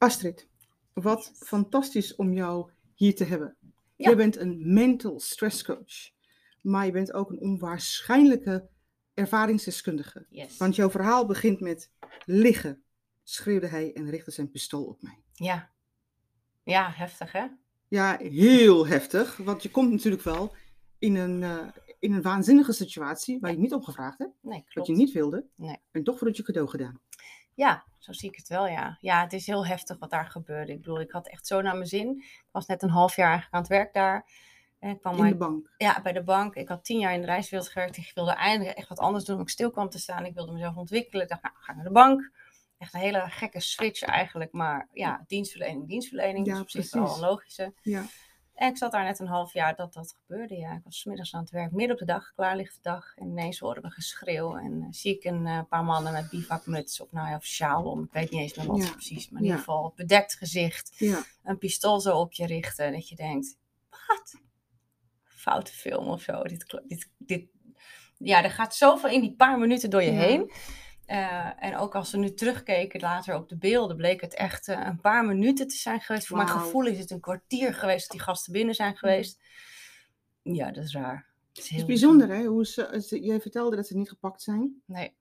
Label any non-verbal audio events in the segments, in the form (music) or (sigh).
Astrid, wat fantastisch om jou hier te hebben. Ja. Je bent een mental stress coach, maar je bent ook een onwaarschijnlijke ervaringsdeskundige. Yes. Want jouw verhaal begint met liggen, schreeuwde hij en richtte zijn pistool op mij. Ja. Ja, heftig hè? Ja, heel heftig, want je komt natuurlijk wel in een, eh, in een waanzinnige situatie waar je niet om gevraagd hebt, Nee, wat je niet wilde, Nee. en toch wordt het je cadeau gedaan. Ja, zo zie ik het wel, ja. Ja, het is heel heftig wat daar gebeurde. Ik bedoel, ik had echt zo naar mijn zin. Ik was net een half jaar eigenlijk aan het werk daar. En ik kwam In de bank. ja, bij de bank. Ik had tien jaar in de reiswereld gewerkt. Ik wilde eindelijk echt wat anders doen. Ik stil kwam te staan. Ik wilde mezelf ontwikkelen. Ik dacht, nou, ga ik naar de bank. Echt een hele gekke switch eigenlijk. Maar ja, dienstverlening, dienstverlening. Ja, dus op zich wel een logische. Ja. En ik zat daar net een half jaar dat dat gebeurde. Ja, ik was 's middags aan het werk, midden op de dag, klaar ligt de dag. En ineens hoorde we geschreeuw. En eh, zie ik een eh, paar mannen met bivakmuts of, nou ja, of sjaal om. Ik weet niet eens meer wat Ja. precies. Maar in Ja. ieder geval bedekt gezicht. Ja, Een pistool zo op je richten. Dat je denkt, wat? Foute film of zo. Dit, dit, dit, ja, er gaat zoveel in die paar minuten door je heen. Eh, en ook als we nu terugkeken later op de beelden, bleek het echt eh, een paar minuten te zijn geweest. Voor mijn gevoel is het een kwartier geweest dat die gasten binnen zijn geweest. Ja, dat is raar. Het is het heel is bijzonder hè, hoe ze, ze, jij vertelde dat ze niet gepakt zijn. Nee,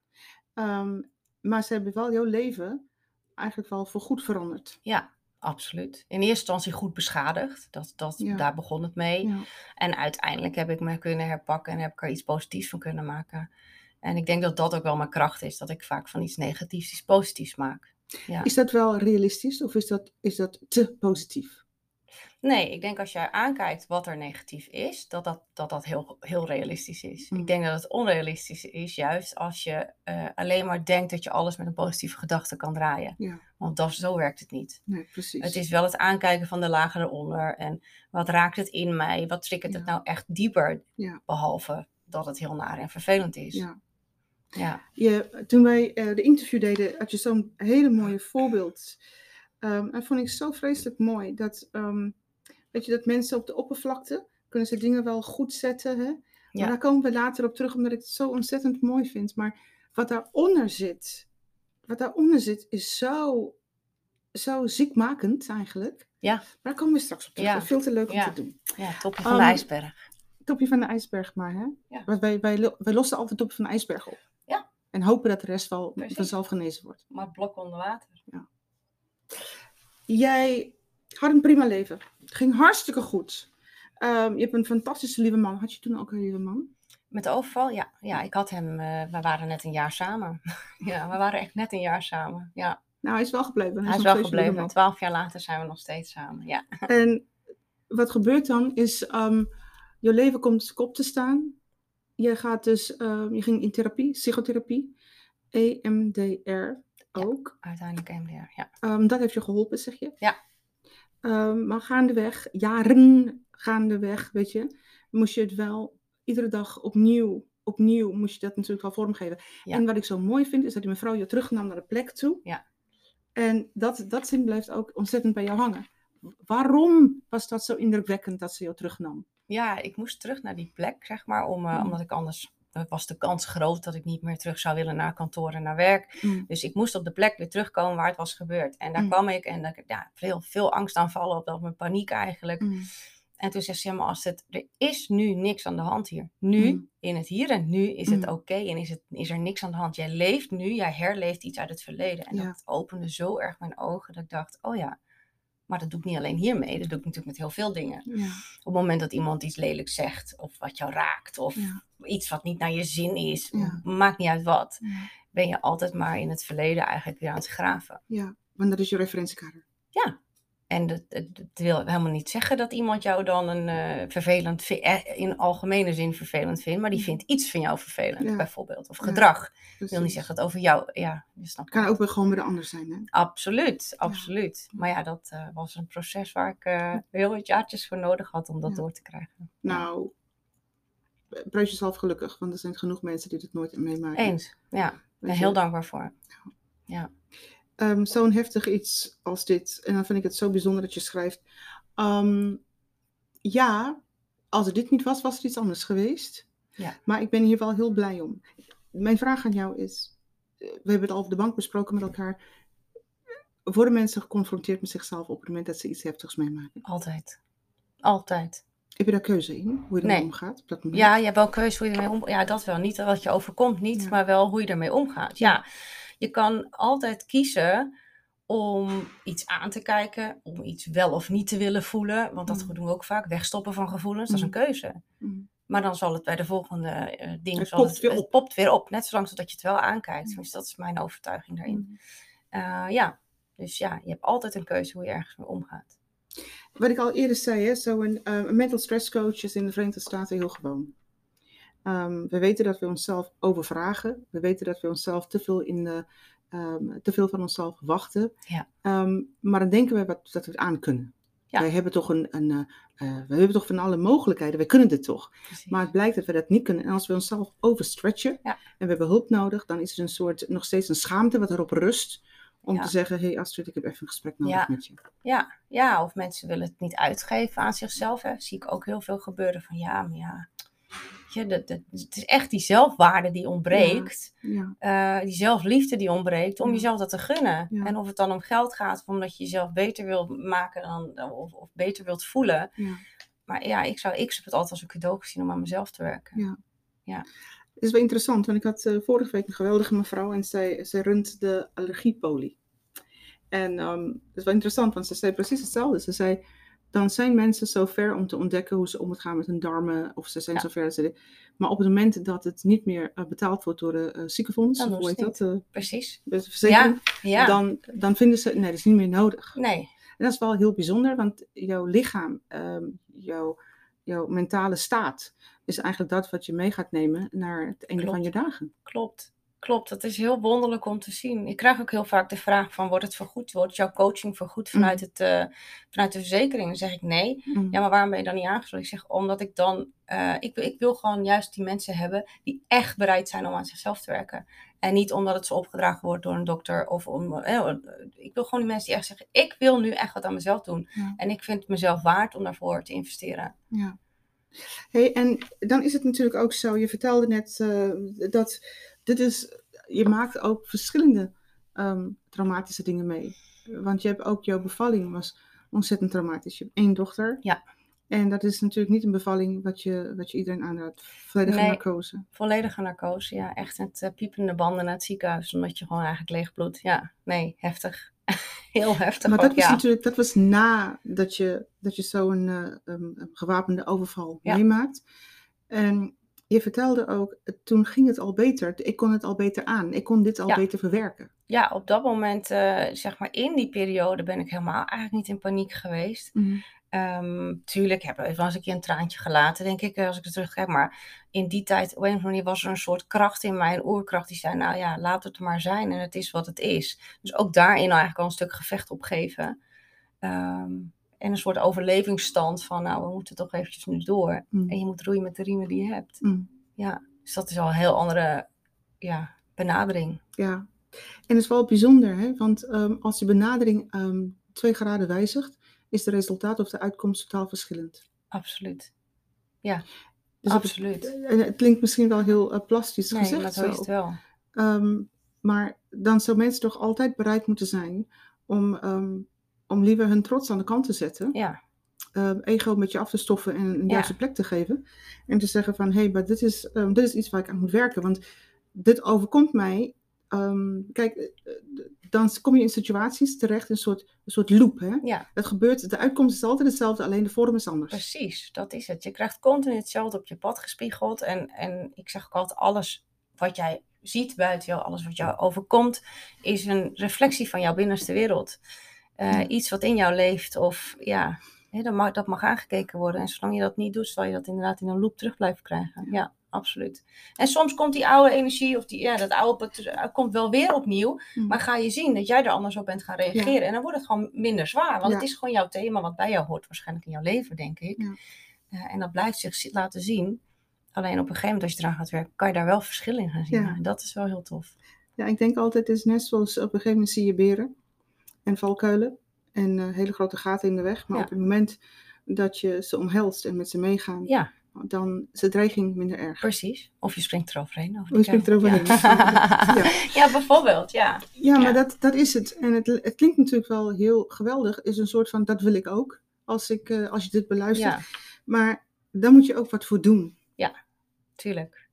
Ehm, maar ze hebben wel jouw leven eigenlijk wel voorgoed veranderd. ja, absoluut. In eerste instantie goed beschadigd. Dat, dat, Ja. Daar begon het mee. Ja. En uiteindelijk heb ik me kunnen herpakken en heb ik er iets positiefs van kunnen maken. En ik denk dat dat ook wel mijn kracht is, dat ik vaak van iets negatiefs iets positiefs maak. Ja. Is dat wel realistisch of is dat, is dat te positief? Nee, ik denk als jij aankijkt wat er negatief is, dat dat, dat, dat heel, heel realistisch is. Mm. Ik denk dat het onrealistisch is, juist als je eh, alleen maar denkt dat je alles met een positieve gedachte kan draaien. Ja, Want dat, zo werkt het niet. nee, precies. Het is wel het aankijken van de lagen eronder. En wat raakt het in mij? Wat triggert het nou echt dieper? Ja. Behalve dat het heel naar en vervelend is. Ja. Ja. Je, toen wij eh, de interview deden, had je zo'n hele mooie voorbeeld. Ehm en vond ik zo vreselijk mooi dat, ehm, weet je, dat mensen op de oppervlakte kunnen ze dingen wel goed zetten. Hè? Ja. Maar daar komen we later op terug, omdat ik het zo ontzettend mooi vind. Maar wat daaronder zit, wat daaronder zit, is zo, zo ziekmakend eigenlijk. Ja. Maar daar komen we straks op terug. Ja. Dat is Veel te leuk om Ja. te doen. Ja, topje van Ehm, de ijsberg. Topje van de ijsberg maar, hè? Ja. Want wij, wij, wij lossen altijd topje van de ijsberg op. Ja. En hopen dat de rest wel Precies. vanzelf genezen wordt. Maar blok onder water. Jij had een prima leven. Het ging hartstikke goed. Ehm, je hebt een fantastische lieve man. Had je toen ook een lieve man? Met de overval, ja. Ja, ik had hem, eh, we waren net een jaar samen. (laughs) ja, we waren echt net een jaar samen. Ja, Nou, hij is wel gebleven. hij is wel gebleven. Twaalf jaar later zijn we nog steeds samen. Ja, En wat gebeurt dan is, ehm, je leven komt op kop te staan. Je gaat dus, ehm, je ging in therapie, psychotherapie, EMDR ook. uiteindelijk MDR. Ja, Ehm, dat heeft je geholpen, zeg je? Ja. Ehm, maar gaandeweg, jaren gaandeweg, weet je, moest je het wel iedere dag opnieuw, opnieuw moest je dat natuurlijk wel vormgeven. Ja. En wat ik zo mooi vind, is dat die mevrouw je terugnam naar de plek toe. Ja. En dat, dat zin blijft ook ontzettend bij jou hangen. Waarom was dat zo indrukwekkend dat ze jou terugnam? Ja ik moest terug naar die plek, zeg maar, om, eh, Mm. omdat ik anders was de kans groot dat ik niet meer terug zou willen naar kantoor en naar werk. Mm. Dus ik moest op de plek weer terugkomen waar het was gebeurd. En daar Mm. kwam ik en ik, ja, veel, veel angstaanvallen op dat, mijn paniek eigenlijk. En toen zegt ze, ja, maar als het, er is nu niks aan de hand hier. Nu, Mm. in het hier en nu, is het Mm. oké en is, het, is er niks aan de hand. Jij leeft nu, jij herleeft iets uit het verleden. En Ja. dat opende zo erg mijn ogen dat ik dacht, oh ja, maar dat doe ik niet alleen hiermee. Dat doe ik natuurlijk met heel veel dingen. Ja. Op het moment dat iemand iets lelijks zegt, of wat jou raakt, of Ja. iets wat niet naar je zin is, Ja. maakt niet uit wat, ben je altijd maar in het verleden eigenlijk weer aan het graven. ja, want dat is je referentiekader. Ja. En dat wil helemaal niet zeggen dat iemand jou dan een eh, vervelend, eh, in algemene zin vervelend vindt, maar die Ja. vindt iets van jou vervelend, Ja. bijvoorbeeld. Of Ja. gedrag. Ik wil niet zeggen dat over jou, ja, je snapt kan het. ook weer gewoon bij de ander zijn, hè? Absoluut, absoluut. Maar ja, dat eh, was een proces waar ik heel wat jaartjes voor nodig had om dat Ja. door te krijgen. Nou, prijs jezelf gelukkig, want er zijn genoeg mensen die dit nooit meemaken. Eens, ja. Ik ben heel dankbaar voor. Ehm, Zo'n heftig iets als dit, en dan vind ik het zo bijzonder dat je schrijft. ehm, ja, als er dit niet was, was er iets anders geweest. Ja. Maar ik ben hier wel heel blij om. Mijn vraag aan jou is, eh, we hebben het al op de bank besproken met elkaar. worden mensen geconfronteerd met zichzelf op het moment dat ze iets heftigs meemaken? Altijd. Altijd. Heb je daar keuze in, hoe je ermee Nee. omgaat op dat moment? Ja, je hebt wel keuze hoe je ermee om... Ja, dat wel. Niet wat je overkomt, niet, Ja. maar wel hoe je ermee omgaat. Ja, je kan altijd kiezen om iets aan te kijken, om iets wel of niet te willen voelen. Want dat Mm. doen we ook vaak, wegstoppen van gevoelens, dat is een keuze. Mm. Maar dan zal het bij de volgende eh ding... Het zal popt weer het op. popt weer op, net zolang totdat je het wel aankijkt. Dus dat is mijn overtuiging daarin. Mm. Eh, ja, dus ja, je hebt altijd een keuze hoe je ergens mee omgaat. Wat ik al eerder zei, hè, zo'n eh, een mental stress coach is in de Verenigde Staten heel gewoon. Ehm, we weten dat we onszelf overvragen. We weten dat we onszelf te veel, in de, ehm, te veel van onszelf wachten. Ja. Ehm, maar dan denken we wat, dat we het aan kunnen. Ja. Wij hebben toch een, een eh, eh, we hebben toch van alle mogelijkheden. Wij kunnen dit toch. Precies. Maar het blijkt dat we dat niet kunnen. En als we onszelf overstretchen Ja. en we hebben hulp nodig, dan is er een soort, nog steeds een schaamte wat erop rust. Om Ja. te zeggen, hé hey Astrid, ik heb even een gesprek nodig met je. Ja, ja, of mensen willen het niet uitgeven aan zichzelf. Hè. Zie ik ook heel veel gebeuren van ja, maar ja. Je, dat, dat, het is echt die zelfwaarde die ontbreekt. Ja, eh, die zelfliefde die ontbreekt. Om Ja. jezelf dat te gunnen. Ja. En of het dan om geld gaat. Of omdat je jezelf beter wilt maken. Dan, of, of beter wilt voelen. ja. Maar ja, ik, zou, ik heb het altijd als een cadeau gezien om aan mezelf te werken. Het is wel interessant, want ik had eh, vorige week een geweldige mevrouw en zij, zij runt de allergiepolie. En ehm, het is wel interessant, want ze zei precies hetzelfde. Ze zei, dan zijn mensen zover om te ontdekken hoe ze om het gaan met hun darmen, of ze zijn Ja. zover ze... Maar op het moment dat het niet meer eh, betaald wordt door de eh, ziekenfonds, hoe heet dat, eh, Precies. verzekering, Ja, dan, dan vinden ze, nee, dat is niet meer nodig. nee. En dat is wel heel bijzonder, want jouw lichaam, ehm, jouw, jouw mentale staat, is eigenlijk dat wat je mee gaat nemen naar het einde van je dagen. Klopt. Klopt, dat is heel wonderlijk om te zien. Ik krijg ook heel vaak de vraag van, wordt het vergoed? Wordt jouw coaching vergoed vanuit, het, eh, vanuit de verzekering? Dan zeg ik nee. Mm. Ja, maar waarom ben je dan niet aangesloten? Ik zeg, omdat ik dan, eh, ik, ik wil gewoon juist die mensen hebben die echt bereid zijn om aan zichzelf te werken. En niet omdat het ze opgedragen wordt door een dokter of om, eh, ik wil gewoon die mensen die echt zeggen, ik wil nu echt wat aan mezelf doen. Ja. En ik vind het mezelf waard om daarvoor te investeren. Ja. Hey, en dan is het natuurlijk ook zo, je vertelde net dat dit is, je maakt ook verschillende ehm, traumatische dingen mee. Want je hebt ook, jouw bevalling was ontzettend traumatisch. Je hebt één dochter. Ja. En dat is natuurlijk niet een bevalling wat je, wat je iedereen aanraadt. Volledige Nee. narcose. Volledige narcose, ja. Echt met eh, piepende banden naar het ziekenhuis, omdat je gewoon eigenlijk leeg bloedt. Ja, nee, heftig. (laughs) Heel heftig Maar ook, dat was ja. natuurlijk, dat was nadat je, dat je zo'n eh, um, een gewapende overval Ja. meemaakt. En je vertelde ook, toen ging het al beter. Ik kon het al beter aan. Ik kon dit al Ja. beter verwerken. Ja, op dat moment, eh, zeg maar in die periode, ben ik helemaal eigenlijk niet in paniek geweest. Ehm, tuurlijk heb ik ik je een traantje gelaten, denk ik, eh, als ik er terugkijk. Maar in die tijd, op een of andere manier, was er een soort kracht in mij, een oerkracht, die zei, nou ja, laat het maar zijn en het is wat het is. Dus ook daarin eigenlijk al een stuk gevecht opgeven. Ehm, en een soort overlevingsstand van, nou, we moeten toch eventjes nu door. Mm. En je moet roeien met de riemen die je hebt. Mm. Ja, dus dat is al een heel andere ja, benadering. Ja. En het is wel bijzonder, hè? want ehm, als je benadering ehm, twee graden wijzigt, is de resultaat of de uitkomst totaal verschillend. Absoluut. Dus op het- Absoluut. en het klinkt misschien wel heel eh, plastisch Nee, gezegd maar zo is het wel. Ehm, maar dan zou mensen toch altijd bereid moeten zijn om, om liever hun trots aan de kant te zetten. Ja, ehm, ego met je af te stoffen en een Ja. juiste plek te geven. En te zeggen van, hé, hey, maar dit is, ehm, dit is iets waar ik aan moet werken. Want dit overkomt mij. Ehm, kijk, eh, eh, dan kom je in situaties terecht, een soort, een soort loop. Hè? ja, Het gebeurt, de uitkomst is altijd hetzelfde, alleen de vorm is anders. precies. Dat is het. Je krijgt continu hetzelfde op je pad gespiegeld. En, en ik zeg ook altijd, alles wat jij ziet buiten jou, alles wat jou overkomt, is een reflectie van jouw binnenste wereld. Eh. Iets wat in jou leeft of ja, hè, dat, mag, dat mag aangekeken worden. En zolang je dat niet doet, zal je dat inderdaad in een loop terug blijven krijgen. Ja, absoluut. En soms komt die oude energie of die, ja, dat oude pat- komt wel weer opnieuw. Mm. Maar ga je zien dat jij er anders op bent gaan reageren. En dan wordt het gewoon minder zwaar. Want Ja. het is gewoon jouw thema wat bij jou hoort waarschijnlijk in jouw leven, denk ik. Ja. Eh, en dat blijft zich zi- laten zien. Alleen op een gegeven moment als je eraan gaat werken, kan je daar wel verschil in gaan zien. Ja. En dat is wel heel tof. Ja, ik denk altijd, het is net zoals op een gegeven moment zie je beren en valkuilen en eh, hele grote gaten in de weg. Maar Ja. op het moment dat je ze omhelst en met ze meegaan, Ja, dan is de dreiging minder erg. Precies. Of je springt eroverheen. Of je springt eroverheen. Ja. (laughs) ja. ja, bijvoorbeeld, ja. Ja, maar Dat, dat is het. En het, het klinkt natuurlijk wel heel geweldig. is een soort van, dat wil ik ook, als, ik, uh, als je dit beluistert. Maar dan moet je ook wat voor doen. Ja, tuurlijk.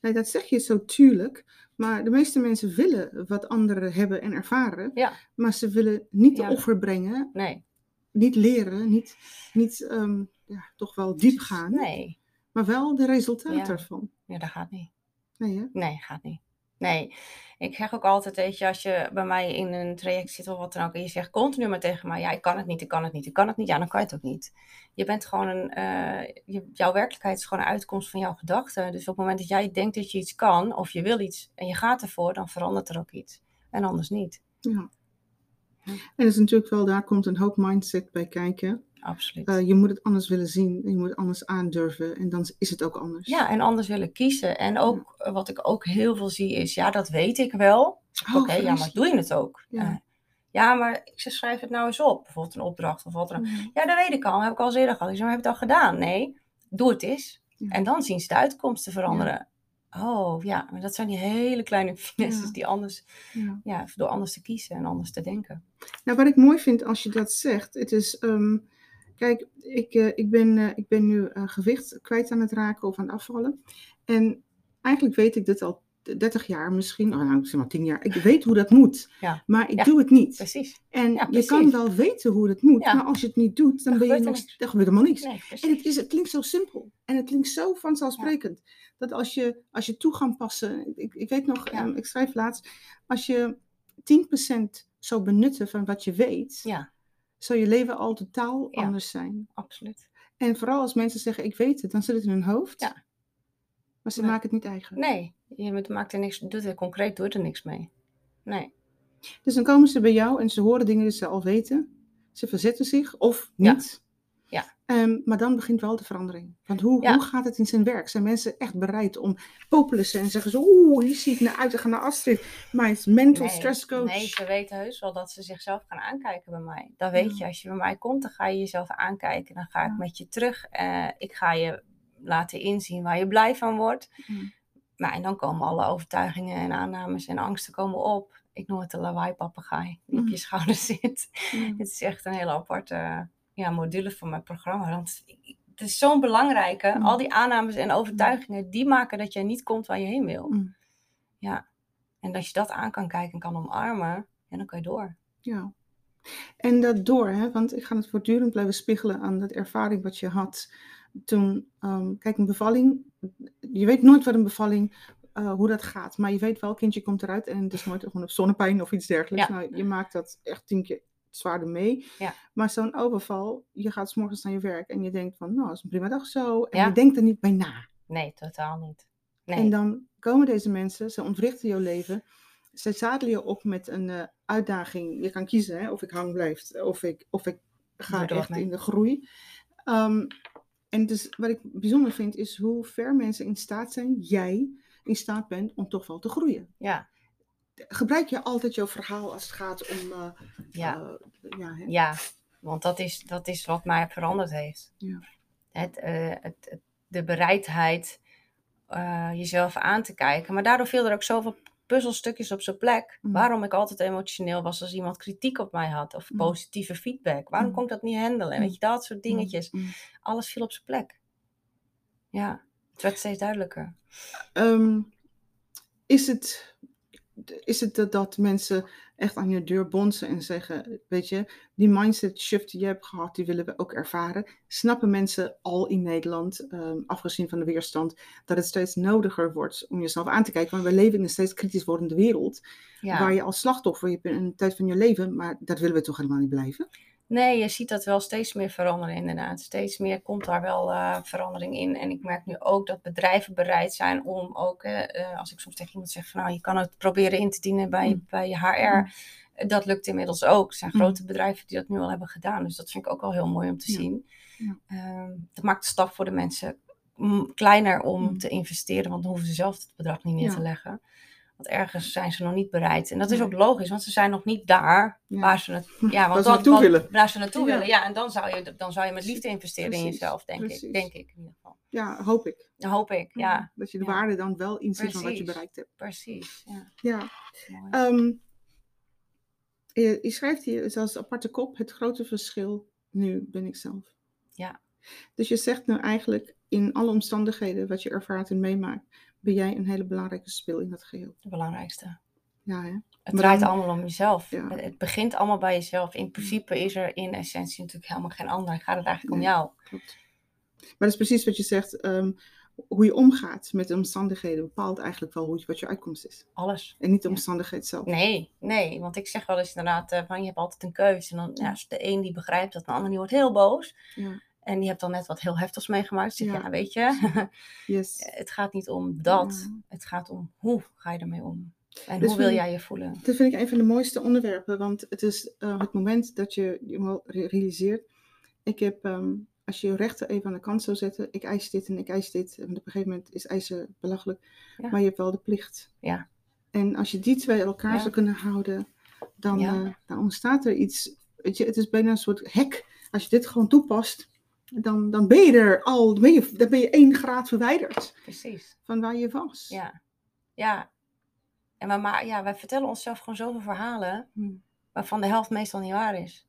Nee, dat zeg je zo tuurlijk. Maar de meeste mensen willen wat anderen hebben en ervaren. Ja. Maar ze willen niet de offer brengen. Nee. Niet leren. Niet, niet um, ja, toch wel diep gaan. Nee. Maar wel de resultaten ervan. Ja, dat gaat niet. Nee, hè? Nee, gaat niet. Nee, ik zeg ook altijd, weet je, als je bij mij in een traject zit of wat dan ook, en je zegt continu maar tegen mij, ja, ik kan het niet, ik kan het niet, ik kan het niet, ja, dan kan je het ook niet. Je bent gewoon een, uh, je, jouw werkelijkheid is gewoon een uitkomst van jouw gedachten. Dus op het moment dat jij denkt dat je iets kan, of je wil iets, en je gaat ervoor, dan verandert er ook iets. En anders niet. Ja. En dat is natuurlijk wel, daar komt een hoop mindset bij kijken. Absoluut. Uh, je moet het anders willen zien. Je moet het anders aandurven. En dan is het ook anders. Ja, en anders willen kiezen. En ook wat ik ook heel veel zie is, ja, dat weet ik wel. Oh, Oké, ja, maar doe je het ook? Ja. Uh, ja, maar ik schrijf het nou eens op. Bijvoorbeeld een opdracht of wat dan mm. Ja, dat weet ik al. Dat heb ik al eens eerder gehad. Ik zeg, maar heb je het al gedaan? Nee, doe het eens. En dan zien ze de uitkomsten veranderen. Oh ja, maar dat zijn die hele kleine (laughs) finesses die anders, ja. ja. door anders te kiezen en anders te denken. Nou, wat ik mooi vind als je dat zegt, het is, um, Kijk, ik, uh, ik, ben, uh, ik ben nu uh, gewicht kwijt aan het raken of aan het afvallen. En eigenlijk weet ik dit al 30 jaar misschien, oh, nou, zeg maar 10 jaar. Ik weet hoe dat moet, ja. maar ik doe het niet. Precies. En ja, je kan wel weten hoe het moet, maar als je het niet doet, dan, dan ben je nog, dan gebeurt helemaal niks. Nee, en het, is, het klinkt zo simpel en het klinkt zo vanzelfsprekend. Dat als je, als je toe gaat passen, ik, ik weet nog, um, ik schrijf laatst, als je 10% zou benutten van wat je weet, ja zou je leven al totaal anders zijn. Absoluut. En vooral als mensen zeggen, ik weet het, dan zit het in hun hoofd. Ja. Maar ze maken het niet eigen. Nee, je maakt er niks, doet er concreet doet er niks mee. Nee. Dus dan komen ze bij jou en ze horen dingen die ze al weten. Ze verzetten zich of niet. Ehm, maar dan begint wel de verandering. Want hoe, hoe gaat het in zijn werk? Zijn mensen echt bereid om populussen en zeggen ze, oeh, hier zie ik naar uit te gaan naar Astrid, mijn mental stress coach. Nee, ze weten heus wel dat ze zichzelf gaan aankijken bij mij. Dat weet je, als je bij mij komt, dan ga je jezelf aankijken. Dan ga ik met je terug. Uh, ik ga je laten inzien waar je blij van wordt. Maar en dan komen alle overtuigingen en aannames en angsten komen op. Ik noem het de lawaai-papegaai die op je schouder (laughs) zit. Het is echt een hele aparte ja, module van mijn programma. Want het is zo'n belangrijke. Mm. Al die aannames en overtuigingen, die maken dat jij niet komt waar je heen wil. Mm. Ja. En als je dat aan kan kijken en kan omarmen, en dan kan je door. Ja. En dat door, hè, want ik ga het voortdurend blijven spiegelen aan dat ervaring wat je had toen. Um, kijk, een bevalling, je weet nooit wat een bevalling, uh, hoe dat gaat. Maar je weet wel, kindje komt eruit en het is nooit gewoon een zonnepijn of iets dergelijks. Ja. Nou, je maakt dat echt tien keer zwaarder mee. Ja. Maar zo'n overval, je gaat s morgens naar je werk en je denkt van, nou, is een prima dag zo. En je denkt er niet bij na. Nee, totaal niet. Nee. En dan komen deze mensen, ze ontwrichten jouw leven. Ze zadelen je op met een uh, uitdaging. Je kan kiezen hè, of ik hang blijf of ik, of ik ga echt in de groei. Um, en dus wat ik bijzonder vind is hoe ver mensen in staat zijn, jij in staat bent om toch wel te groeien. Ja gebruik je altijd jouw verhaal als het gaat om. Uh, ja. Uh, ja, hè? ja, want dat is, dat is wat mij veranderd heeft. Ja. Het, uh, het, de bereidheid jezelf aan te kijken. Maar daardoor viel er ook zoveel puzzelstukjes op zijn plek. Mm. Waarom ik altijd emotioneel was als iemand kritiek op mij had of mm. positieve feedback. Waarom mm. kon ik dat niet handelen? Weet je, dat soort dingetjes. Alles viel op zijn plek. Ja, het werd steeds duidelijker. Um, is het is het dat, dat mensen echt aan je deur bonzen en zeggen, weet je, die mindset shift die je hebt gehad, die willen we ook ervaren. Snappen mensen al in Nederland, um, afgezien van de weerstand, dat het steeds nodiger wordt om jezelf aan te kijken. Want we leven in een steeds kritisch wordende wereld, waar je als slachtoffer, je bent een tijd van je leven, maar dat willen we toch helemaal niet blijven? Nee, je ziet dat wel steeds meer veranderen inderdaad. Steeds meer komt daar wel uh, verandering in. En ik merk nu ook dat bedrijven bereid zijn om ook, uh, als ik soms tegen iemand zeg van nou, je kan het proberen in te dienen bij, mm. bij je HR. Mm. Dat lukt inmiddels ook. Er zijn mm. grote bedrijven die dat nu al hebben gedaan. Dus dat vind ik ook wel heel mooi om te zien. Ja. Uh, dat maakt de stap voor de mensen kleiner om te investeren, want dan hoeven ze zelf het bedrag niet neer te leggen. Want ergens zijn ze nog niet bereid. En dat is ook logisch, want ze zijn nog niet daar waar ze, het, ja, want waar ze naartoe willen. Waar ze naartoe willen, ja. En dan zou, je, dan zou je met liefde investeren in jezelf, denk ik. Denk ik in ieder geval. Ja, hoop ik. Hoop ik, ja. Dat je de Ja. waarde dan wel inziet van wat je bereikt hebt. Precies, ja. Ja. Ehm, je, je schrijft hier zelfs aparte kop, het grote verschil, nu ben ik zelf. Ja. Dus je zegt nou eigenlijk, in alle omstandigheden wat je ervaart en meemaakt, ben jij een hele belangrijke speel in dat geheel. De belangrijkste. Ja, hè? Het draait dan- allemaal om jezelf. Ja. Het, het begint allemaal bij jezelf. In principe is er in essentie natuurlijk helemaal geen ander. Gaat het eigenlijk om jou? Klopt. Maar dat is precies wat je zegt. ehm, hoe je omgaat met de omstandigheden bepaalt eigenlijk wel hoe, je- wat je uitkomst is. Alles. En niet de Ja. omstandigheid zelf. Nee, nee. Want ik zeg wel eens inderdaad eh, van je hebt altijd een keuze. En dan ja, is de een die begrijpt dat, de ander die wordt heel boos. Ja. En die hebt dan net wat heel heftigs meegemaakt. Dus ik, Ja. ja, weet je, (laughs) Yes. het gaat niet om dat. Ja. Het gaat om hoe ga je ermee om? En Dus hoe wil jij je voelen? Dat vind ik een van de mooiste onderwerpen, want het is eh, het moment dat je je realiseert. Ik heb, ehm, als je je rechten even aan de kant zou zetten, ik eis dit en ik eis dit. En op een gegeven moment is eisen belachelijk, maar je hebt wel de plicht. Ja. En als je die twee elkaar zou kunnen houden, dan, eh, dan ontstaat er iets. Weet je, het is bijna een soort hek. Als je dit gewoon toepast, dan, dan ben je er al, dan ben je, dan ben je één graad verwijderd Precies. van waar je was. Ja. Ja. En we ma- ja, wij vertellen onszelf gewoon zoveel verhalen. Hmm. Waarvan de helft meestal niet waar is.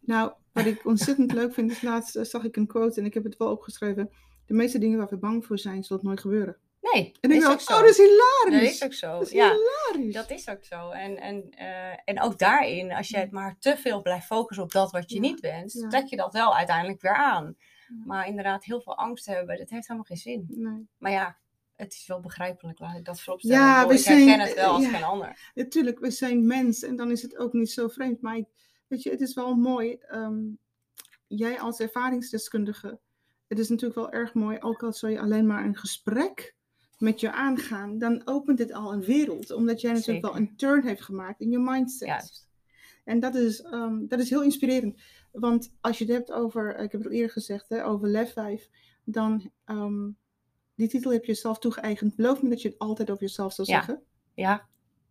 Nou, wat ik (laughs) ontzettend leuk vind, is laatst eh, zag ik een quote en ik heb het wel opgeschreven. De meeste dingen waar we bang voor zijn, zal het nooit gebeuren. Nee, En ik dacht, oh, dat is hilarisch. Dat is ook zo. Dat is ja, hilarisch. dat is ook zo. En, en, eh, en ook daarin, als jij het maar te veel blijft focussen op dat wat je Ja, niet wenst, ja. trek je dat wel uiteindelijk weer aan. Maar inderdaad, heel veel angst hebben, dat heeft helemaal geen zin. Nee. Maar ja, het is wel begrijpelijk, laat ik dat vooropstellen. Ja, we ik zijn- herken het wel als ja. geen ander. Natuurlijk, we zijn mens en dan is het ook niet zo vreemd. Maar ik- weet je, het is wel mooi. ehm, jij als ervaringsdeskundige, het is natuurlijk wel erg mooi, ook al zou je alleen maar een gesprek met je aangaan, dan opent dit al een wereld. Omdat jij natuurlijk wel een turn heeft gemaakt in je mindset. Juist. En dat is, ehm, dat is heel inspirerend. Want als je het hebt over, ik heb het al eerder gezegd, hè, over Lef 5, dan, ehm, die titel heb je jezelf toegeëigend. Beloof me dat je het altijd over jezelf zal Ja. zeggen. Ja,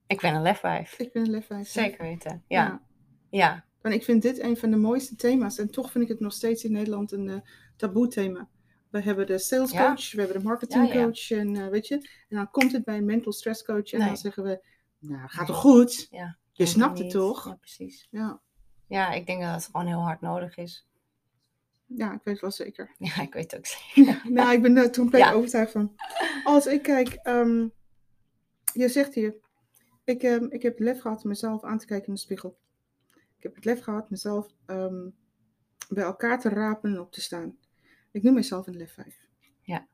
ik ben een lefwijf. Ik ben een Lef 5. Zeker weten. Ja. ja. En ik vind dit een van de mooiste thema's. En toch vind ik het nog steeds in Nederland een eh, taboe thema. We hebben de sales Ja. coach, we hebben de marketing Ja, ja. coach. En eh, weet je, en dan komt het bij een mental stress coach. En Nee. dan zeggen we, nou, gaat toch goed? Je snapt het toch? Ja, precies. Ja. Ja, ik denk dat het gewoon heel hard nodig is. ja, ik weet het wel zeker. (laughs) Ja, ik weet het ook zeker. (laughs) nou, ik ben er compleet Ja. overtuigd van. Als ik kijk, ehm, je zegt hier, ik, ehm, ik heb het lef gehad mezelf aan te kijken in de spiegel. Ik heb het lef gehad mezelf ehm, bij elkaar te rapen en op te staan. Ik noem mezelf een lef 5. Ja.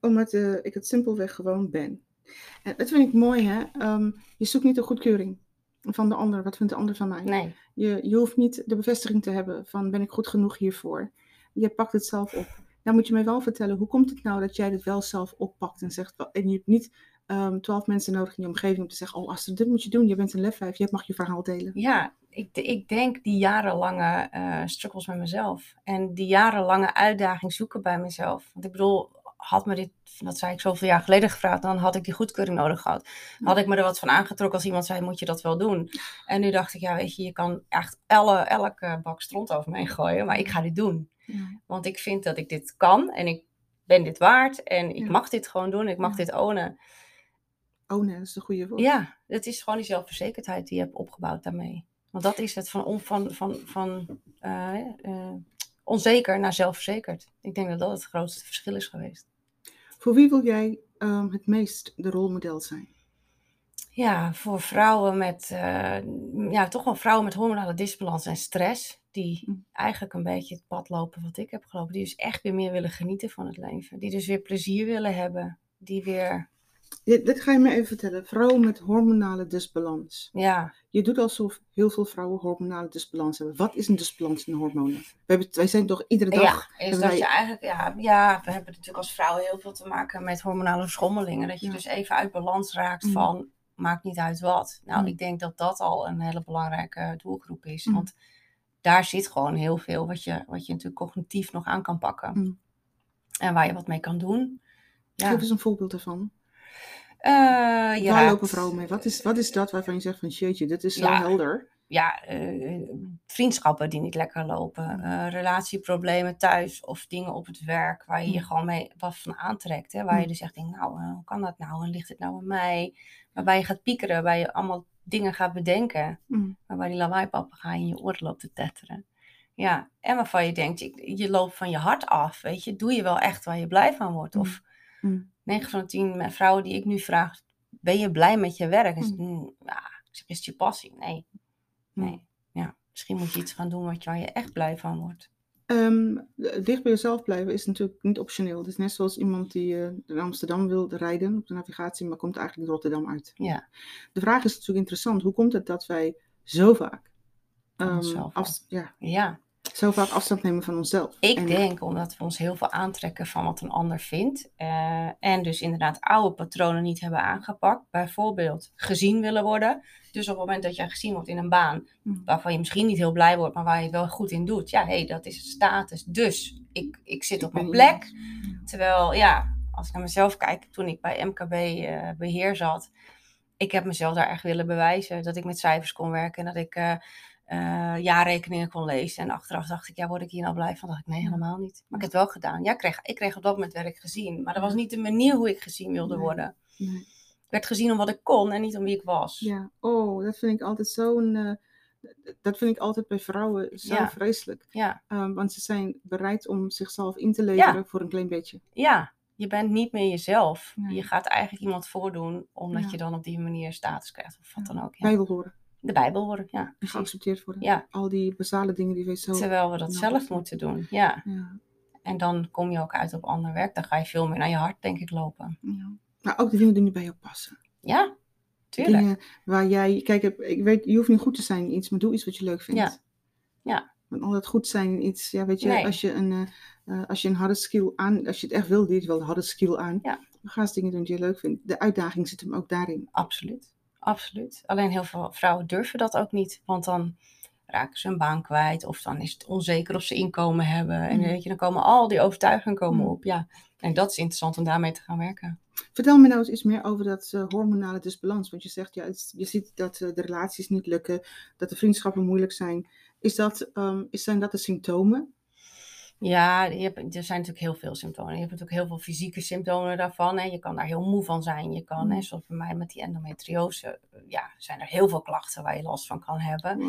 Omdat eh, ik het simpelweg gewoon ben. En dat vind ik mooi, hè. Ehm, je zoekt niet de goedkeuring van de ander. Wat vindt de ander van mij? Nee. Je, je hoeft niet de bevestiging te hebben van ben ik goed genoeg hiervoor. Je pakt het zelf op. Dan moet je mij wel vertellen, hoe komt het nou dat jij dit wel zelf oppakt en zegt, en je hebt niet ehm, twaalf mensen nodig in je omgeving om te zeggen, oh Astrid, dit moet je doen, je bent een lefwijf, je mag je verhaal delen. Ja, ik, ik denk die jarenlange eh struggles met mezelf. En die jarenlange uitdaging zoeken bij mezelf. Want ik bedoel, had me dit, dat zei ik zoveel jaar geleden gevraagd, dan had ik die goedkeuring nodig gehad. Dan had ik me er wat van aangetrokken als iemand zei, moet je dat wel doen? En nu dacht ik, ja weet je, je kan echt elle, elke bak stront over me heen gooien, maar ik ga dit doen. Ja. Want ik vind dat ik dit kan en ik ben dit waard en ik Ja. mag dit gewoon doen, ik mag Ja. dit ownen. Oh nee, dat is een goede woord. Ja, het is gewoon die zelfverzekerdheid die je hebt opgebouwd daarmee. Want dat is het, van, on- van, van, van eh, eh, onzeker naar zelfverzekerd. Ik denk dat dat het grootste verschil is geweest. Voor wie wil jij ehm, het meest de rolmodel zijn? Ja, voor vrouwen met, eh, ja, toch wel vrouwen met hormonale disbalans en stress. Die Mm. eigenlijk een beetje het pad lopen wat ik heb gelopen. Die dus echt weer meer willen genieten van het leven. Die dus weer plezier willen hebben. Die weer, Dit ga je me even vertellen. Vrouwen met hormonale disbalans. ja, Je doet alsof heel veel vrouwen hormonale disbalans hebben. Wat is een disbalans in de hormonen? We hebben, wij zijn toch iedere dag... Ja, is dat wij- je eigenlijk, ja, ja, we hebben natuurlijk als vrouwen heel veel te maken met hormonale verschommelingen. Dat je Ja. dus even uit balans raakt Mm. van, maakt niet uit wat. Nou, Mm. ik denk dat dat al een hele belangrijke doelgroep is. Mm. Want daar zit gewoon heel veel wat je, wat je natuurlijk cognitief nog aan kan pakken. En waar je wat mee kan doen. Ja. Geef eens een voorbeeld ervan. Eh, Waar raakt- lopen vrouwen mee? Wat is, wat is dat waarvan je zegt van shitje, dit is zo Ja. helder? ja, eh, vriendschappen die niet lekker lopen, uh, relatieproblemen thuis of dingen op het werk waar je je gewoon mee wat van aantrekt. Hè? Waar je dus echt denkt, nou, hoe kan dat nou? En ligt het nou aan mij? Waarbij je gaat piekeren, waarbij je allemaal dingen gaat bedenken. Mm. Waarbij die lawaaipapaga in je oor loopt te tetteren. Ja, en waarvan je denkt, je, je, loopt van je hart af, weet je. Doe je wel echt waar je blij van wordt? Of mm. 9 van de 10 vrouwen die ik nu vraag, ben je blij met je werk? Is, mm. ja, is het je passie? Nee. Nee, ja. Misschien moet je iets gaan doen wat, waar je echt blij van wordt. Um, dicht bij jezelf blijven is natuurlijk niet optioneel. Het is net zoals iemand die uh, in Amsterdam wil rijden op de navigatie, maar komt eigenlijk in Rotterdam uit. Ja. De vraag is natuurlijk interessant. Hoe komt het dat wij zo vaak, um, ja, ja zo vaak afstand nemen van onszelf. Ik denk omdat we ons heel veel aantrekken van wat een ander vindt. Uh, en dus inderdaad oude patronen niet hebben aangepakt. Bijvoorbeeld gezien willen worden. Dus op het moment dat jij gezien wordt in een baan hmm. waarvan je misschien niet heel blij wordt, maar waar je wel goed in doet. Ja, hé, hey, dat is status. Dus ik, ik zit op mijn plek. Terwijl, ja, als ik naar mezelf kijk, toen ik bij MKB uh, eh, beheer zat, ik heb mezelf daar echt willen bewijzen dat ik met cijfers kon werken en dat ik... Uh, uh, jaarrekeningen kon lezen. En achteraf dacht ik, ja, word ik hier nou blij van? dacht ik, nee, helemaal niet. Maar ik heb het wel gedaan. Ja, ik kreeg, ik kreeg op dat moment werk gezien. Maar dat was niet de manier hoe ik gezien wilde worden. Nee. Ik werd gezien om wat ik kon en niet om wie ik was. Ja, oh, dat vind ik altijd zo'n... Uh, dat vind ik altijd bij vrouwen zo vreselijk. Ja. Um, want ze zijn bereid om zichzelf in te leveren voor een klein beetje. Ja, je bent niet meer jezelf. Je gaat eigenlijk iemand voordoen omdat je dan op die manier status krijgt of wat dan ook. Ja. Bijbel horen de Bijbel worden. Ja, geaccepteerd worden. Ja. Al die basale dingen die we zo. Terwijl we dat zelf moeten doen. Ja. ja. En dan kom je ook uit op ander werk. Dan ga je veel meer naar je hart, denk ik, lopen. Ja. Maar ook de dingen die bij jou passen. Ja, tuurlijk. Dingen waar jij. Kijk, ik weet, je hoeft niet goed te zijn in iets, maar doe iets wat je leuk vindt. Ja. ja. Want al dat goed zijn in iets, ja, weet je, als je een. Uh, als je een harde skill aan, als je het echt wil, doe je wel een harde skill aan. Ja. Dan ga eens dingen doen die je leuk vindt. De uitdaging zit hem ook daarin. Absoluut absoluut. Alleen heel veel vrouwen durven dat ook niet. Want dan raken ze een baan kwijt. Of dan is het onzeker of ze inkomen hebben. En mm. weet je, dan komen al die overtuigingen komen mm. op. Ja. En dat is interessant om daarmee te gaan werken. Vertel me nou eens iets meer over dat uh, hormonale disbalans. Want je zegt, ja, je ziet dat uh, de relaties niet lukken. Dat de vriendschappen moeilijk zijn. Is dat, um, is, zijn dat de symptomen? Ja, je hebt, er zijn natuurlijk heel veel symptomen. Je hebt natuurlijk heel veel fysieke symptomen daarvan. Hè. Je kan daar heel moe van zijn. Je kan, hè, mm. zoals bij mij met die endometriose, ja, zijn er heel veel klachten waar je last van kan hebben.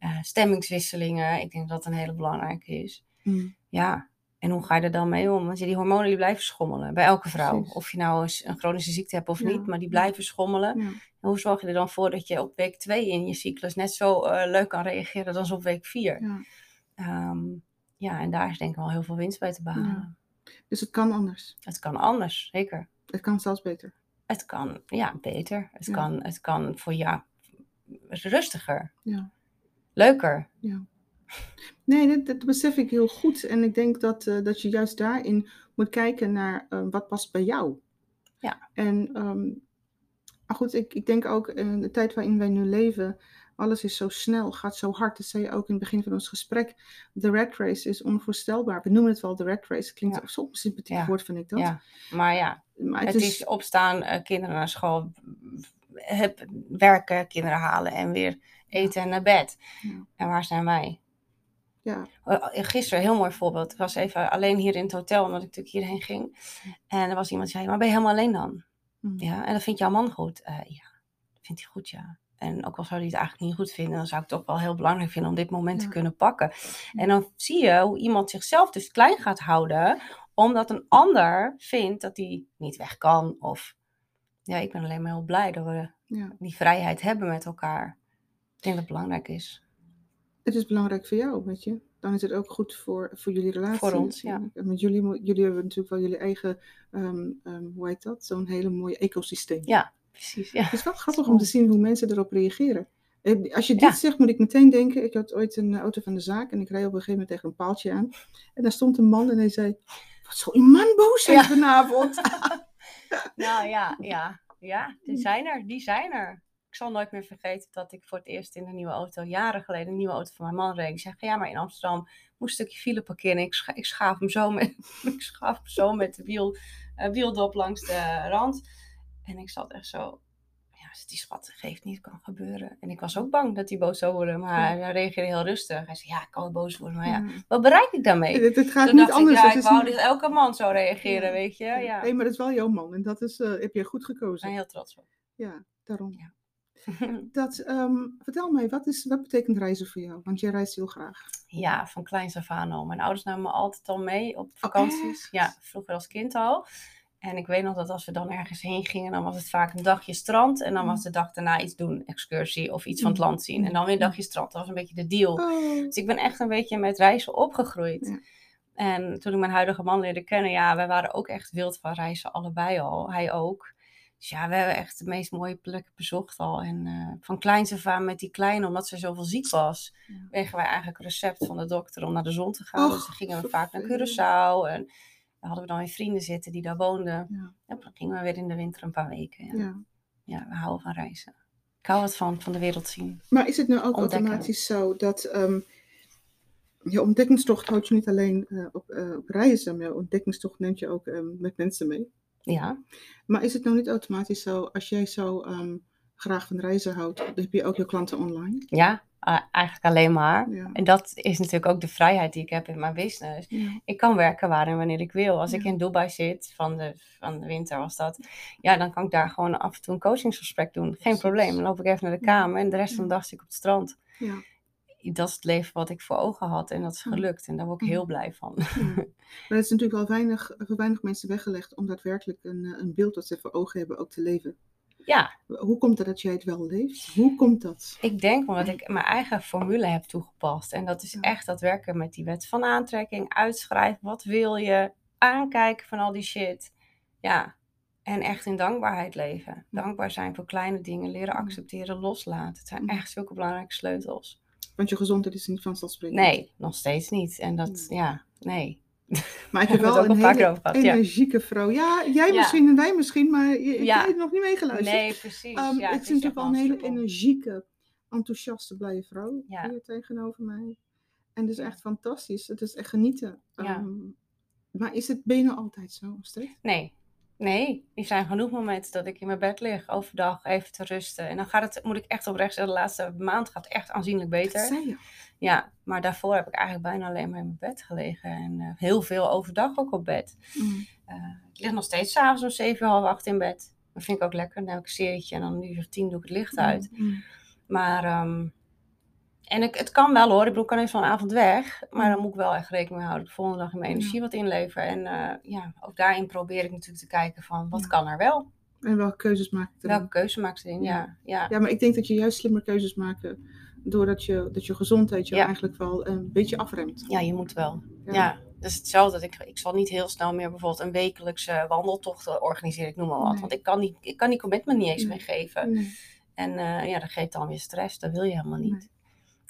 Uh, stemmingswisselingen, ik denk dat dat een hele belangrijke is. Mm. Ja, en hoe ga je er dan mee om? Want die hormonen die blijven schommelen bij elke vrouw. Of je nou een chronische ziekte hebt of niet, maar die blijven schommelen. En hoe zorg je er dan voor dat je op week 2 in je cyclus net zo uh, leuk kan reageren als op week 4? Um, ja, en daar is denk ik wel heel veel winst bij te behalen. Dus het kan anders? Het kan anders, zeker. Het kan zelfs beter? Het kan, ja, beter. Het, kan, het kan voor jou rustiger. Ja. Leuker. Ja. Nee, dat, dat, besef ik heel goed. En ik denk dat, uh, dat je juist daarin moet kijken naar uh, wat past bij jou. Ja. En um, maar goed, ik, ik denk ook in de tijd waarin wij nu leven, alles is zo snel, gaat zo hard. Dat zei je ook in het begin van ons gesprek. De red race is onvoorstelbaar. We noemen het wel de red race. Klinkt ja. zo'n sympathiek ja. woord, vind ik dat. Ja, maar ja, maar het, is... opstaan, uh, kinderen naar school, heb, werken, kinderen halen en weer eten en naar bed. En waar zijn wij? Ja. Oh, gisteren, een heel mooi voorbeeld. Ik was even alleen hier in het hotel, omdat ik natuurlijk hierheen ging. En er was iemand die zei, maar ben je helemaal alleen dan? Mm. Ja, en dat vindt jouw man goed? Uh, ja, dat vindt hij goed, ja. En ook al zou hij het eigenlijk niet goed vinden, dan zou ik het ook wel heel belangrijk vinden om dit moment te kunnen pakken. En dan zie je hoe iemand zichzelf dus klein gaat houden, omdat een ander vindt dat hij niet weg kan. Of ja, ik ben alleen maar heel blij dat we ja. die vrijheid hebben met elkaar. Ik denk dat het belangrijk is. Het is belangrijk voor jou, weet je. Dan is het ook goed voor, voor jullie relatie. Voor ons, ja. Met jullie, jullie hebben natuurlijk wel jullie eigen, um, um, hoe heet dat? Zo'n hele mooie ecosysteem. Ja, precies. Ja. Het is wel grappig om te zien hoe mensen erop reageren. Eh, als je dit zegt, moet ik meteen denken. Ik had ooit een auto van de zaak en ik reed op een gegeven moment tegen een paaltje aan. En daar stond een man en hij zei: Wat zal een man boos zijn vanavond? (laughs) (laughs) nou ja, ja, ja, die zijn er, die zijn er. Ik zal nooit meer vergeten dat ik voor het eerst in een nieuwe auto, jaren geleden, een nieuwe auto van mijn man reed. Ik zeg: Ja, maar in Amsterdam moest een stukje file parkeren. Ik, scha ik schaaf hem zo met, (laughs) ik schaaf hem zo met de wiel, uh, wieldop langs de rand. En ik zat echt zo, ja, die schat, geeft niet, kan gebeuren. En ik was ook bang dat hij boos zou worden, maar hij reageerde heel rustig. Hij zei, ja, ik kan wel boos worden, maar ja, wat bereik ik daarmee? Het, het gaat Toen niet dacht anders. ik, ja, ik is wou niet- dat elke man zou reageren, weet je. Ja, Nee, maar dat is wel jouw man en dat is, eh, heb je goed gekozen. heel trots op. Ja, daarom. Ja. (laughs) (laughs) Dat, ehm, vertel mij, wat, is, wat betekent reizen voor jou? Want jij reist heel graag. Ja, van kleins af aan al. Mijn ouders namen me altijd al mee op vakanties. echt? ja, vroeger als kind al. En ik weet nog dat als we dan ergens heen gingen, dan was het vaak een dagje strand. En dan was de dag daarna iets doen, excursie of iets van het Mm. land zien. En dan weer een dagje strand. Dat was een beetje de deal. Oh, Dus ik ben echt een beetje met reizen opgegroeid. Ja. En toen ik mijn huidige man leerde kennen, ja, wij waren ook echt wild van reizen, allebei al. Hij ook. Dus ja, we hebben echt de meest mooie plekken bezocht al. En eh, van kleins af aan met die kleine, omdat ze zoveel ziek was, Ja. kregen wij eigenlijk een recept van de dokter om naar de zon te gaan. Och, dus dan gingen we vaak naar. Curaçao. En daar hadden we dan weer vrienden zitten die daar woonden. ja, En dan gingen we weer in de winter een paar weken. Ja, ja. ja we houden van reizen. Ik hou wat van, van de wereld zien. Maar is het nou ook Ontdekken. automatisch zo dat ehm, je ontdekkingstocht houdt je niet alleen eh, op, eh, op reizen, maar je ontdekkingstocht neemt je ook ehm, met mensen mee? Ja, Maar is het nou niet automatisch zo, als jij zo ehm, graag van reizen houdt, dan heb je ook je klanten online? ja a- eigenlijk alleen maar. Ja. En dat is natuurlijk ook de vrijheid die ik heb in mijn business. Ja. Ik kan werken waar en wanneer ik wil. Als ik in Dubai zit, van de, van de winter was dat, ja, dan kan ik daar gewoon af en toe een coachingsgesprek doen. Geen Precies. probleem. Dan loop ik even naar de kamer en de rest van de dag zit ik op het strand. Ja. Dat is het leven wat ik voor ogen had en dat is gelukt. En daar word ik heel blij van. (laughs) Maar het is natuurlijk wel weinig, voor weinig mensen weggelegd om daadwerkelijk een, eh, een beeld dat ze voor ogen hebben ook te leven. Ja, Hoe komt het dat jij het wel leeft? Hoe komt dat? ik denk omdat ik mijn eigen formule heb toegepast. En dat is Ja. echt dat werken met die wet van aantrekking, uitschrijven, wat wil je, aankijken van al die shit. Ja, en echt in dankbaarheid leven. Dankbaar zijn voor kleine dingen, leren accepteren, loslaten. Het zijn echt zulke belangrijke sleutels. Want je gezondheid is niet vanzelfsprekend. Nee, nog steeds niet. En dat, ja, nee. Maar ik heb wel het een hele ja. energieke vrouw. Ja, jij Ja. misschien en wij misschien, maar je, ik Ja. heb nog niet meegeluisterd. Nee, precies. Ehm, ja, het is natuurlijk wel een hele energie. energieke, enthousiaste, blije vrouw hier tegenover mij. En het is echt fantastisch. Het is echt genieten. Ehm, maar is het, ben je nou altijd zo, Astrid? Nee. Nee, er zijn genoeg momenten dat ik in mijn bed lig overdag even te rusten. En dan gaat het, moet ik echt oprecht zeggen, de laatste maand gaat echt aanzienlijk beter. Ja, maar daarvoor heb ik eigenlijk bijna alleen maar in mijn bed gelegen. En eh, heel veel overdag ook op bed. Mm. Eh, ik lig nog steeds s'avonds om zeven, half acht in bed. Dat vind ik ook lekker. Dan heb ik een serietje en dan nu of tien doe ik het licht uit. Mm. Maar, ehm, en ik, het kan wel hoor. Ik bedoel, ik kan even van een avond weg. Maar dan moet ik wel echt rekening mee houden. Ik de volgende dag in mijn Ja. energie wat inlever. En eh, ja, ook daarin probeer ik natuurlijk te kijken van, wat Ja. kan er wel? En welke keuzes maak je erin? Welke keuze maakt ze in? Ja. Ja, ja. Maar ik denk dat je juist slimmer keuzes maakt. Doordat je, dat je gezondheid je eigenlijk wel een beetje afremt. ja je moet wel. Ja. Dus hetzelfde. Dat ik, ik zal niet heel snel meer bijvoorbeeld een wekelijkse wandeltocht organiseren. Ik noem maar wat. Nee. Want ik kan, die, ik kan die commitment niet eens Nee. meer geven. Nee. En eh, ja, dat geeft dan weer stress. Dat wil je helemaal niet.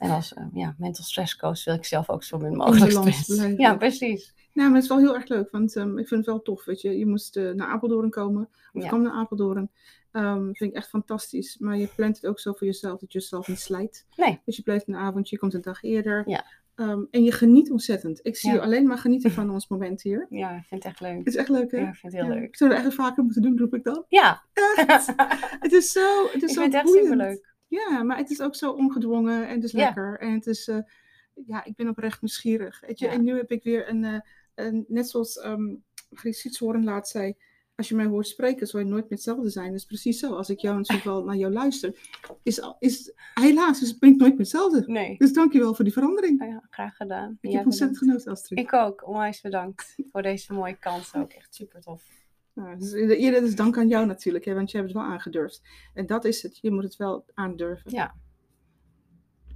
En als eh, ja, mental stress coach wil ik zelf ook zo min mogelijk stress. Ja, precies. Nou, maar het is wel heel erg leuk, want ehm, ik vind het wel tof, weet je. Je moest eh, naar Apeldoorn komen, of Ja. kwam naar Apeldoorn. Ehm vind ik echt fantastisch. Maar je plant het ook zo voor jezelf, dat je jezelf niet slijt. Nee. Dus je blijft een avond, je komt een dag eerder. Ja. Ehm, en je geniet ontzettend. Ik zie Ja. je alleen maar genieten van (laughs) ons moment hier. Ja, ik vind het echt leuk. Het is echt leuk, hè? Ja, ik vind het heel Ja, leuk. Ik zou het eigenlijk vaker moeten doen, roep ik dan. Ja, Echt. (laughs) het is zo, het is ik zo vind het echt boeiend. superleuk. Ja, maar het is ook zo ongedwongen en het is Ja. lekker. En het is, eh, ja, ik ben oprecht nieuwsgierig. Weet je? Ja. En nu heb ik weer een, eh, een net zoals um, Griet Sietshoorn laat zei, als je mij hoort spreken, zal je nooit meer hetzelfde zijn. Dat is precies zo. Als ik jou natuurlijk wel naar jou luister, is, is helaas is, ben ik nooit meer hetzelfde. Nee, Dus dankjewel voor die verandering. Nou ja, graag gedaan. Ik Jij heb ontzettend genoten, Astrid. Ik ook. Onwijs bedankt voor deze mooie kans ook. Echt super tof. Nou, dus is dank aan jou natuurlijk, hè, want je hebt het wel aangedurfd. En dat is het. Je moet het wel aandurven. Ja,